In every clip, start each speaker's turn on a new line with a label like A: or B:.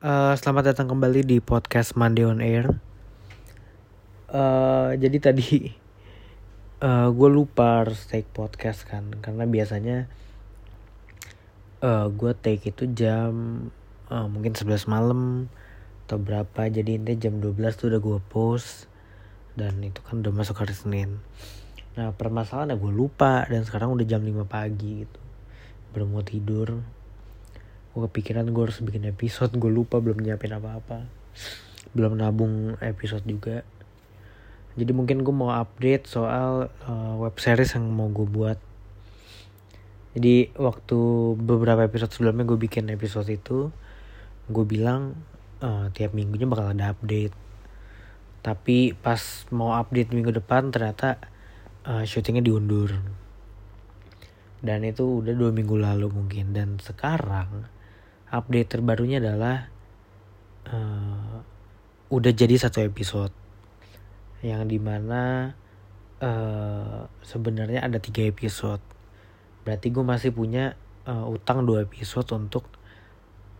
A: Uh, selamat datang kembali di podcast Monday on Air. Uh, jadi tadi uh, gue lupa harus take podcast kan, karena biasanya uh, gue take itu jam uh, mungkin 11 malam atau berapa. Jadi intinya jam 12 tuh udah gue post dan itu kan udah masuk hari Senin. Nah permasalahannya gue lupa dan sekarang udah jam 5 pagi gitu, belum mau tidur gue kepikiran gue harus bikin episode. Gue lupa belum nyiapin apa-apa. Belum nabung episode juga. Jadi mungkin gue mau update soal uh, web series yang mau gue buat. Jadi waktu beberapa episode sebelumnya gue bikin episode itu gue bilang uh, tiap minggunya bakal ada update. Tapi pas mau update minggu depan ternyata uh, syutingnya diundur. Dan itu udah dua minggu lalu mungkin. Dan sekarang update terbarunya adalah uh, udah jadi satu episode yang di mana uh, sebenarnya ada tiga episode. Berarti gue masih punya uh, utang dua episode untuk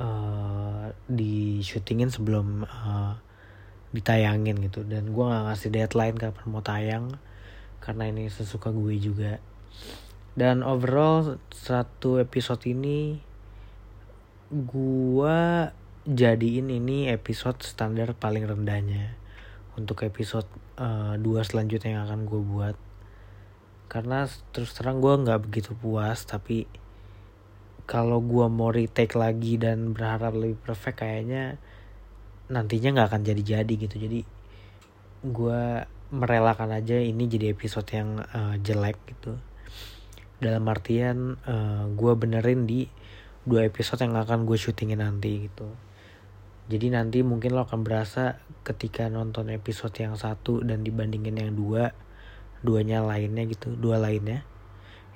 A: uh, di syutingin sebelum uh, ditayangin gitu. Dan gue nggak ngasih deadline kapan mau tayang karena ini sesuka gue juga. Dan overall satu episode ini gua jadiin ini episode standar paling rendahnya untuk episode uh, dua selanjutnya yang akan gue buat. Karena terus terang gue nggak begitu puas tapi kalau gue mau retake lagi dan berharap lebih perfect kayaknya nantinya nggak akan jadi-jadi gitu. Jadi gue merelakan aja ini jadi episode yang uh, jelek gitu. Dalam artian uh, eh, gue benerin di dua episode yang akan gue syutingin nanti gitu. Jadi nanti mungkin lo akan berasa ketika nonton episode yang satu dan dibandingin yang dua duanya lainnya gitu dua lainnya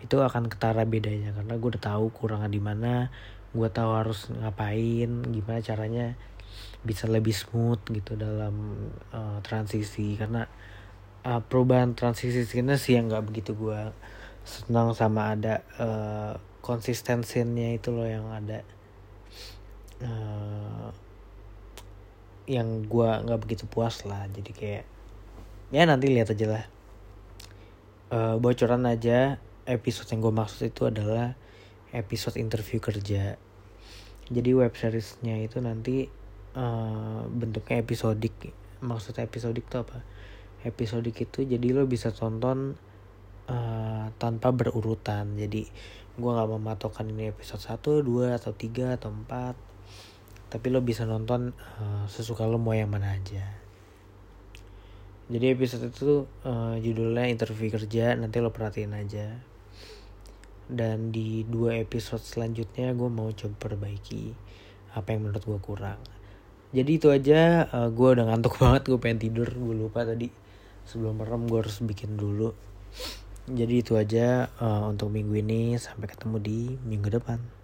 A: itu akan ketara bedanya. Karena gue udah tahu kurangan di mana gue tahu harus ngapain gimana caranya bisa lebih smooth gitu dalam uh, transisi. Karena uh, perubahan transisi sih yang nggak begitu gue senang sama ada uh, konsistensinya itu loh yang ada. Uh, yang gue nggak begitu puas lah jadi kayak ya nanti lihat aja lah. Uh, bocoran aja episode yang gue maksud itu adalah episode interview kerja. Jadi web seriesnya itu nanti uh, bentuknya episodik. Maksudnya episodik itu apa? Episodik itu jadi lo bisa tonton uh, tanpa berurutan. Jadi gue nggak mematokkan ini episode 1, 2, atau 3, atau 4 tapi lo bisa nonton uh, sesuka lo mau yang mana aja. Jadi episode itu uh, judulnya interview kerja nanti lo perhatiin aja. Dan di dua episode selanjutnya gue mau coba perbaiki apa yang menurut gue kurang. Jadi itu aja uh, gue udah ngantuk banget gue pengen tidur gue lupa tadi. Sebelum merem gue harus bikin dulu jadi itu aja uh, untuk minggu ini. Sampai ketemu di minggu depan.